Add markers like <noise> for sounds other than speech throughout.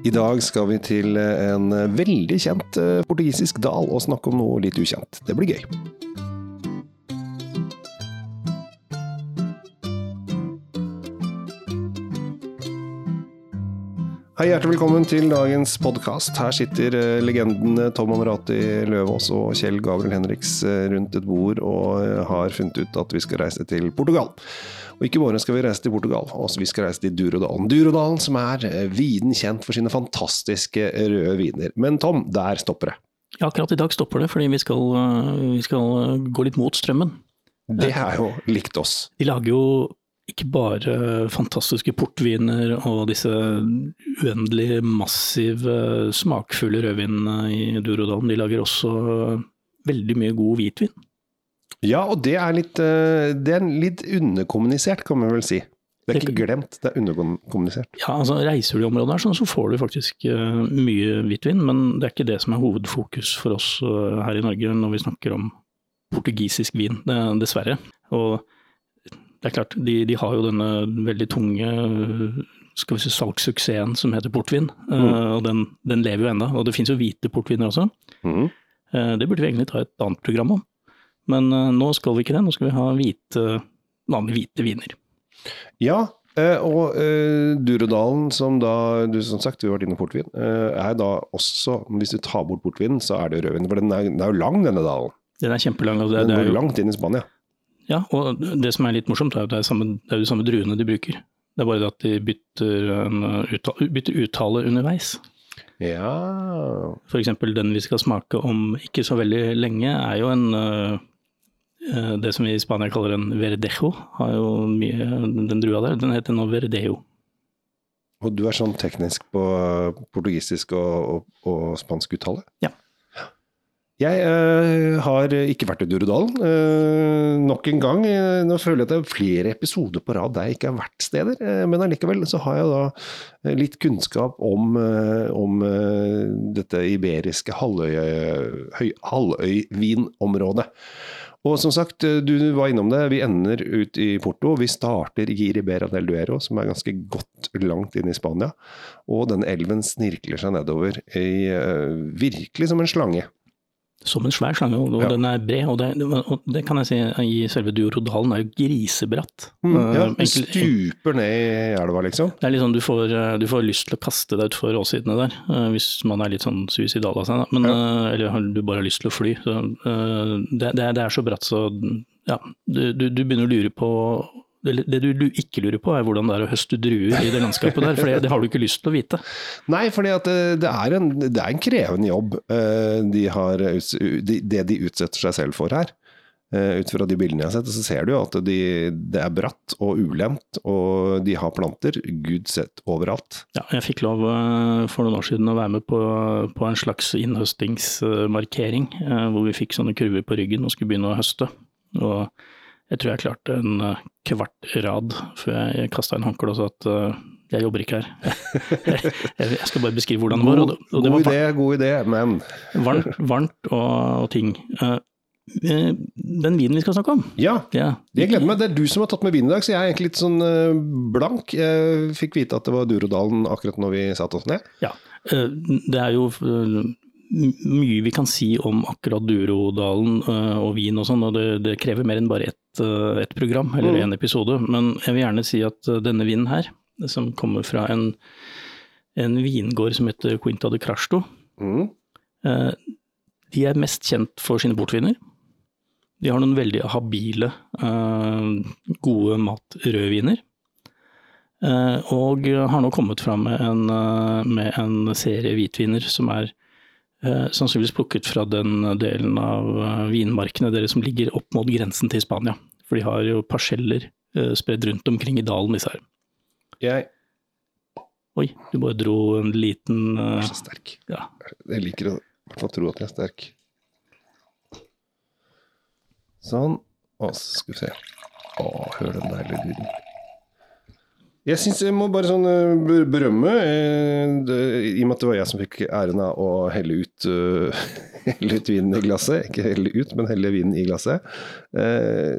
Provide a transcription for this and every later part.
I dag skal vi til en veldig kjent eh, portugisisk dal og snakke om noe litt ukjent. Det blir gøy. Hei, hjertelig velkommen til dagens podkast. Her sitter eh, legendene Tom Anorati Løvaas og Kjell Gabriel Henriks eh, rundt et bord og eh, har funnet ut at vi skal reise til Portugal. Og ikke bare skal vi reise til Portugal, også vi skal reise til Durodalen. Durodalen som er viden kjent for sine fantastiske røde viner. Men Tom, der stopper det. Ja, akkurat i dag stopper det, fordi vi skal, vi skal gå litt mot strømmen. Det er jo likt oss. De lager jo ikke bare fantastiske portviner og disse uendelig massive, smakfulle rødvinene i Durodalen. De lager også veldig mye god hvitvin. Ja, og det er litt, det er litt underkommunisert, kan man vel si. Det er ikke glemt, det er underkommunisert. Ja, altså Reiser du i området her, så får du faktisk mye hvitvin, men det er ikke det som er hovedfokus for oss her i Norge når vi snakker om portugisisk vin, dessverre. Og det er klart, de, de, har jo denne veldig tunge skal vi si, salgssuksessen som heter portvin. Mm. Og den, den, lever jo ennå. Og det finnes jo hvite portviner også. Mm. Det burde vi egentlig ta et annet program om. Men uh, nå skal vi ikke det. Nå skal vi ha hvite, vanlige hvite viner. Ja, og Durodalen, som da du som sagt, vi har vært inne portvin, er da også, hvis du tar bort portvinen, så er det rødvin. For den er, den er jo lang, denne dalen. Den er kjempelang. Og det, den går jo langt inn i Spania. Ja, og det som er litt morsomt, er at det er, samme, det er de samme druene de bruker. Det er bare det at de bytter, uttale, bytter uttale underveis. Ja eksempel den vi skal smake om ikke så veldig lenge, er jo en uh, Det som vi i Spania kaller en verdejo, har jo mye den drua der. Den heter nå verdejo. Og du er sånn teknisk på portugisisk og, og, og spansk uttale? Ja. Jeg øh, har ikke vært i Durudalen. Øh, nok en gang. Nå føler jeg at det er flere episoder på rad der jeg ikke har vært steder. Øh, men allikevel så har jeg da litt kunnskap om, om dette iberiske halvøy, halvøyvinområdet. Og som sagt, du var innom det. Vi ender ut i Porto. Vi starter i Ribera del Duero, som er ganske godt langt inn i Spania. Og denne elven snirkler seg nedover i, virkelig som en slange. Som en svær slange, og ja. den er bred. Og det, og det, kan jeg si i selve Durodalen er jo grisebratt. Mm, ja, du stuper ned i elva, liksom? Det er sånn du får, du får lyst til å kaste deg utfor åssidene der, hvis man er litt sånn suicidal av seg. Men, ja. Eller du bare har lyst til å fly. Så, det, det, er så bratt så ja, du, du, du begynner å lure på det du ikke lurer på, er hvordan det er å høste druer i det landskapet der, for det, har du ikke lyst til å vite. <laughs> Nei, for det, det, er en, det er en krevende jobb eh, de har, det de utsetter seg selv for her. Eh, ut fra de bildene jeg har sett, så ser du jo at de, det er bratt og ulendt, og de har planter gud sett overalt. Ja, jeg fikk lov eh, for noen år siden å være med på, på en slags innhøstingsmarkering, hvor vi fikk sånne kurver på ryggen og skulle begynne å høste. Og jeg tror jeg klarte en eh, kvart rad før jeg kasta inn håndkleet og sa at uh, jeg jobber ikke her. jeg skal bare beskrive hvordan det var. Og det, og det god idé, god idé, men Varmt, varmt og, og ting. Uh, den vinen vi skal snakke om. Ja, ja, jeg gleder meg. Det er du som har tatt med vin i dag, så jeg er egentlig litt sånn blank. Jeg fikk vite at det var Durodalen akkurat når vi satte oss ned. Ja, det er jo mye vi kan si om akkurat Durodalen uh, og vin og sånn, og det, det, krever mer enn bare ett uh, et program eller én mm. episode. Men jeg vil gjerne si at uh, denne vinen her, som kommer fra en, en vingård som heter Quinta de Crasto, mm. de er mest kjent for sine portviner. De har noen veldig habile, gode matrødviner. Og har nå kommet fram med en, med en serie hvitviner som er Eh, sannsynligvis plukket fra den delen av eh, vinmarkene deres som ligger opp mot grensen til Spania. For de har jo parseller eh, spredd rundt omkring i dalen, disse her. Jeg Oi, du bare dro en liten uh, Jeg er så sterk. Ja. Jeg liker å i hvert fall tro at jeg er sterk. Sånn. Og så skal vi se. Å, hør den deilige lyden. Jeg syns jeg må bare sånn eh, berømme, eh, det, i og med at det var jeg som fikk æren av å helle ut, uh, <laughs> helle ut vinen i glasset. Ikke helle ut, men helle vinen i glasset. Uh,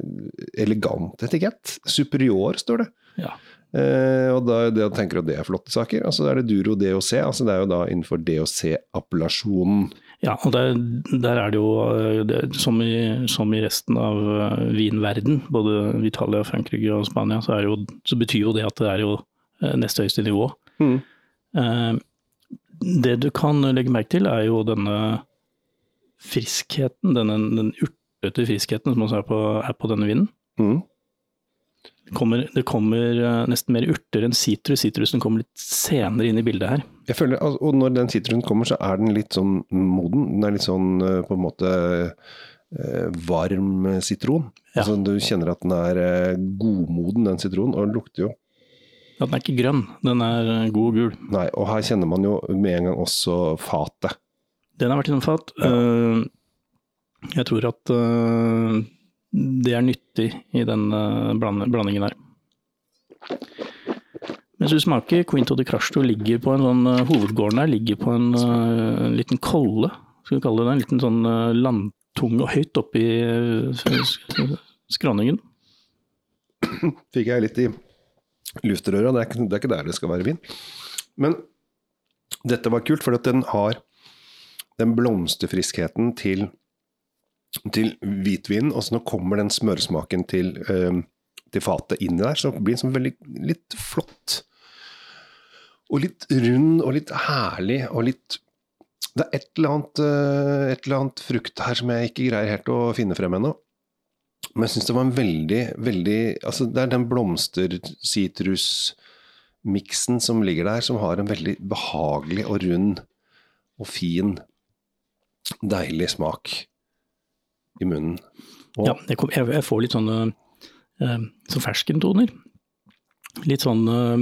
elegant etikett. Superior, står det. Ja. Eh, og da, da tenker du at det er flotte saker. Altså er det Duro DOC, altså det er jo da innenfor DOC-appellasjonen. Ja, og der, der er det jo, eh, det, som, i, som, i, resten av uh, vinverden, både Italia, Frankrike og Spania, så, jo, så, betyr jo det at det er jo uh, nest høyeste nivå. Mm. Eh, det du kan legge merke til, er jo denne friskheten, denne, den urtete friskheten som også er på, er på denne vinen. Mm. Det kommer, det kommer uh, nesten mer urter enn sitrus. Sitrusen kommer litt senere inn i bildet her. Jeg føler, Og når den sitrusen kommer, så er den litt sånn moden. Den er litt sånn uh, på en måte uh, varm sitron. Ja. Altså, du kjenner at den er godmoden, den sitronen. Og den lukter jo ja, Den er ikke grønn, den er god og gul. Nei, og her kjenner man jo med en gang også fatet. Den har vært innom fat. Ja. jeg tror at det er nyttig i den blandingen her. Mens du smaker, Quinto de Crasto ligger på en sånn uh, Hovedgården der ligger på en, uh, en, liten kolle, skal vi kalle det. En liten sånn landtung landtunge høyt oppi skråningen. Fikk jeg litt i luftrøra. Det, det, er ikke der det skal være vin. Men dette var kult, for den har den blomsterfriskheten til til hvitvinen, og så nå kommer den smøresmaken til, uh, til fatet inni der, så det blir sånn veldig litt flott. Og litt rund og litt herlig og litt Det er et eller annet, uh, et eller annet frukt her som jeg ikke greier helt å finne frem ennå. Men jeg syns det var en veldig, veldig Altså, det er den blomster-sitrus-miksen som ligger der, som har en veldig behagelig og rund og fin, deilig smak i munnen. Og, ja, jeg, kom, jeg, får litt sånne eh, så ferskentoner. Litt sånn uh,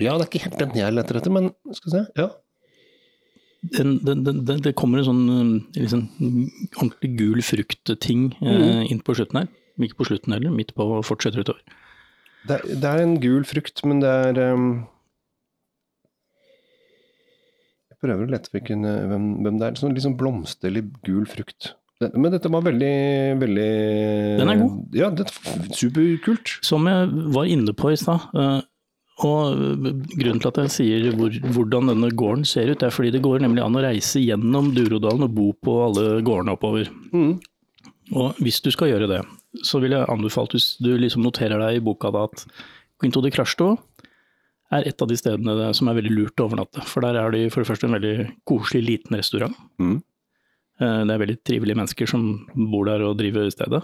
Ja, det er ikke helt den jeg leter etter, men skal vi se. Ja. Den, den, den, det kommer en sånn liksom, ordentlig gul frukt-ting mm. inn på slutten her. Ikke på slutten heller, midt på fortsetter utover. Det, det, er en gul frukt, men det er um, Jeg prøver å lete på hvem, hvem det er. Sånn liksom blomsterlig gul frukt. Men dette var veldig, veldig Den er god. Ja, det er superkult. Som jeg var inne på i stad. Eh, og grunnen til at jeg sier hvor, hvordan denne gården ser ut, er fordi det går nemlig an å reise gjennom Durodalen og bo på alle gårdene oppover. Mm. Og hvis du skal gjøre det, så vil jeg anbefale at du liksom noterer deg i boka da at Quinto de Crashto er et av de stedene som er veldig lurt å overnatte. For der er de for det første en veldig koselig liten restaurant. Mm. Eh, det er veldig trivelige mennesker som bor der og driver stedet.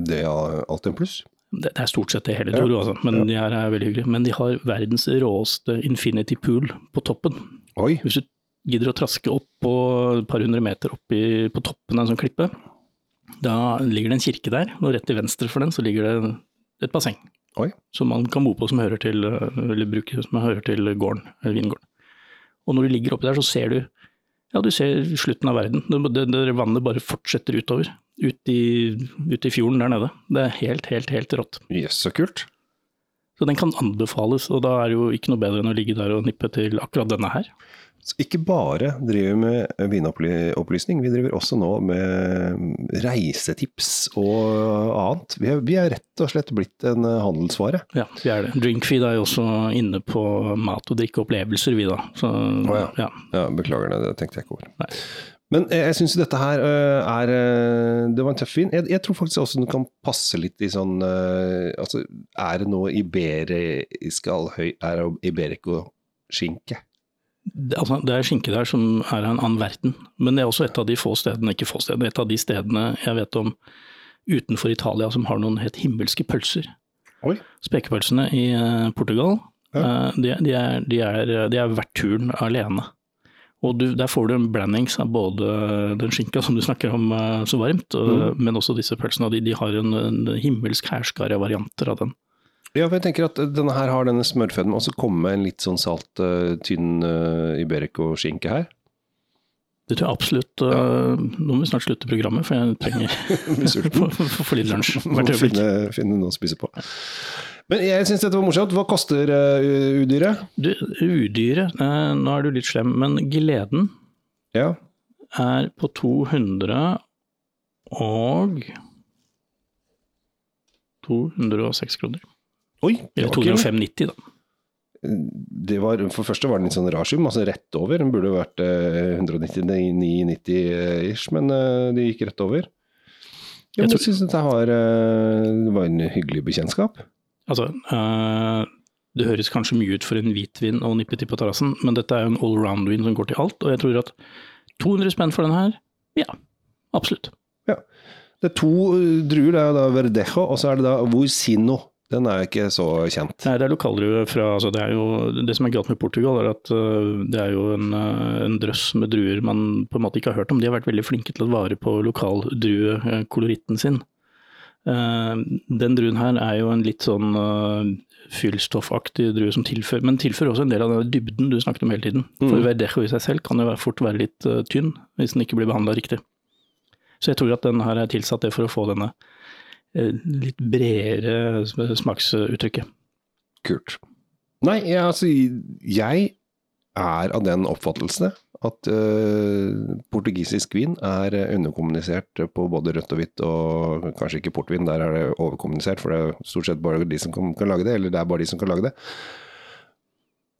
Det er alltid en pluss. Det, er stort sett det hele Toro, ja. altså. men ja. de her er veldig hyggelige. Men de har verdens råeste infinity pool på toppen. Oi. Hvis du gidder å traske opp på et par hundre meter opp på toppen av en sånn klippe, da ligger det en kirke der, og rett til venstre for den så ligger det et basseng. Oi. Som man kan bo på som hører til, eller bruke som hører til gården, eller vingården. Og når du ligger oppi der, så ser du ja, du ser slutten av verden. Det, det, vannet bare fortsetter utover. Ut i, ut i, fjorden der nede. Det er helt, helt, helt rått. Jøss, yes, så kult. Så den kan anbefales, og da er det jo ikke noe bedre enn å ligge der og nippe til akkurat denne her. Så ikke bare driver vi med vinopplysning, vi driver også nå med reisetips og annet. Vi er, vi er rett og slett blitt en handelsvare. Ja, vi er det. Drinkfeed er jo også inne på mat- og drikkeopplevelser, vi da. Så, oh, ja. Ja. ja. Beklager det, det tenkte jeg ikke over. Nei. Men jeg syns dette her øh, er øh, Det var en tøff vin. Jeg, jeg, tror faktisk også den kan passe litt i sånn Altså, er det noe iberisk høy Er det iberico-skinke? Altså, det er skinke der som er av en annen verden, men det er også et av de få stedene, ikke få stedene, et av de stedene jeg vet om utenfor Italia som har noen helt himmelske pølser. Oi. Spekepølsene i uh, Portugal, ja. uh, de, de, er, de, er, de er verdt turen alene. Og du, der får du en blandings av både den skinka som du snakker om uh, så varmt, mm. men også disse pølsene. De har en, en himmelsk hærskare varianter av den. Ja, for jeg tenker at denne her har denne smørføden, og så komme en litt sånn salt, uh, tynn uh, Iberico-skinke her. Det tror jeg absolutt. Uh, ja. Nå må vi snart slutte programmet, for jeg trenger <laughs> <laughs> å få litt lunsj. <laughs> Finne, finne noe å spise på. Men jeg syns dette var morsomt. Hva koster uh, udyret? Du, udyret, uh, nå er du litt slem, men gleden ja. er på 200 og 206 kroner. Oi, Eller 205,90 da. det var, For første var den litt sånn rar sum, altså rett over. Den burde vært eh, 199,90 ish, men de det gikk rett over. Ja, Jeg tror- syns dette var, eh, det var en hyggelig bekjentskap. Altså, eh, det høres kanskje mye ut for en hvitvin og nippeti på terrassen, men dette er jo en allround-vin som går til alt, og jeg tror at 200 spenn for den her, ja, absolutt. Det er to eh, druer, det er da Verdejo, og så er det da Vursino. Den er ikke så kjent. Nei, det er lokaldrue fra altså det, er jo, det som er galt med Portugal, er at øh, det er jo en, øh, en drøss med druer man på en måte ikke har hørt om. De har vært veldig flinke til å vare på lokaldruekoloritten sin. Eh, den druen her er jo en litt sånn fyllstoffaktig drue som tilfører, men tilfører også en del av den dybden du snakket om hele tiden. For Mm. Verdejo i seg selv kan jo fort være litt øh, tynn hvis den ikke blir behandla riktig. Så jeg tror at den her er tilsatt det for å få denne litt bredere smaksuttrykket. Kult. Nei, jeg, altså, jeg er av den oppfattelse at uh, portugisisk vin er eh, underkommunisert på både rødt og hvitt, og kanskje ikke portvin, der er det overkommunisert, for det er stort sett bare de som kan, kan lage det, eller det er bare de som kan lage det.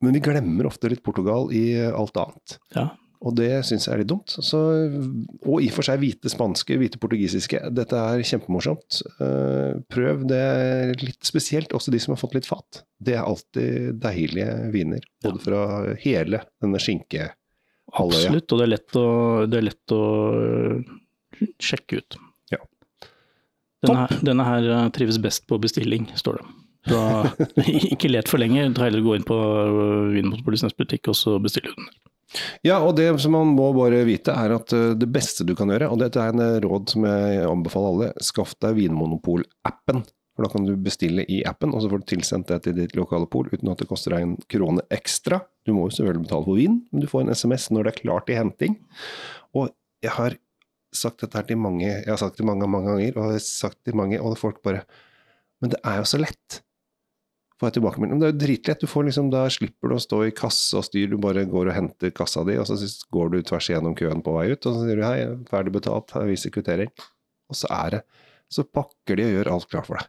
Men vi glemmer ofte litt Portugal i eh, alt annet. Ja, Og det syns jeg er litt dumt. Så, og i og for seg hvite spanske, hvite portugisiske. Dette er kjempemorsomt. Eh, prøv. Det litt spesielt, også de som har fått litt fat. Det er alltid deilige viner. Både fra hele denne skinkehalvøya. absolutt. Og det er lett å, det er lett å øh, sjekke ut. Ja. Denne, her- denne her øh, trives best på bestilling, står det. Så <laughs> ikke let for lenge, ta heller gå inn på Vinmonopolets nettbutikk og så bestille den. Ja, og det som man må bare vite er at eh, det beste du kan gjøre, og dette er en eh, råd som jeg anbefaler alle, skaff deg Vinmonopol-appen. For da kan du bestille i appen, og så får du tilsendt det til ditt lokale pol uten at det koster deg en krone ekstra. Du må jo selvfølgelig betale for vin, men du får en SMS når det er klart til henting. Og jeg har sagt dette her til mange, jeg har sagt det mange, mange ganger, og jeg har sagt til mange, og folk bare Men det er jo så lett får jeg tilbakemelding. Men det er jo dritlett. Du får liksom, da slipper du å stå i kasse og styr, du bare går og henter kassa di, og så går du tvers igjennom køen på vei ut, og så sier du hei, ferdig betalt, her viser kvittering. Og så er det Så pakker de og gjør alt klart for deg.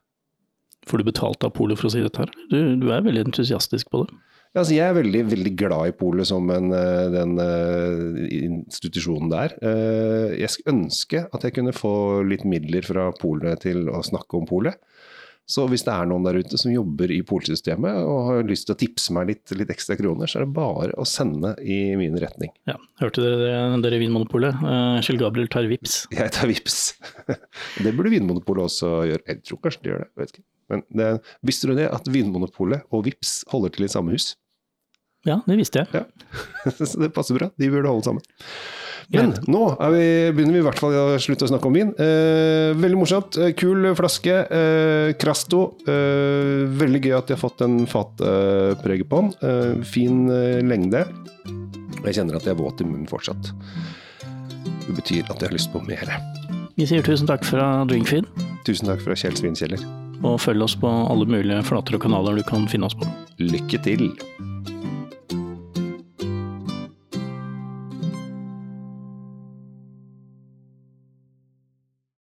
Får du betalt av polet for å si dette her? Du, du er veldig entusiastisk på det. Ja, altså jeg er veldig, veldig glad i polet som en, eh, den eh, institusjonen der. Eh, Jeg skulle ønske at jeg kunne få litt midler fra polet til å snakke om polet. Så hvis det er noen der ute som jobber i polsystemet og har lyst til å tipse meg litt, litt ekstra kroner, så er det bare å sende i min retning. Ja, hørte dere det, dere Vinmonopolet? Uh, Kjell Gabriel tar vips. Jeg tar vips. <laughs> Det burde Vinmonopolet også gjøre. Jeg tror kanskje de gjør det, jeg vet ikke. Men det, visste du det, at Vinmonopolet og Vips holder til i samme hus? Ja, det visste jeg. Ja, <laughs> så det passer bra. De burde holde sammen. Men nå er vi, begynner vi i hvert fall å slutte å snakke om vin. Eh, veldig morsomt. Eh, kul flaske. Eh, Crasto. Eh, veldig gøy at de har fått en fatprege på den. Eh, fin eh, lengde. Jeg kjenner at jeg er våt i munnen fortsatt. Det betyr at jeg har lyst på mer. Vi sier tusen takk fra Drinkfeed, Tusen takk fra Kjell Svinkjeller. og følg oss på alle mulige flater og kanaler du kan finne oss på. Lykke til!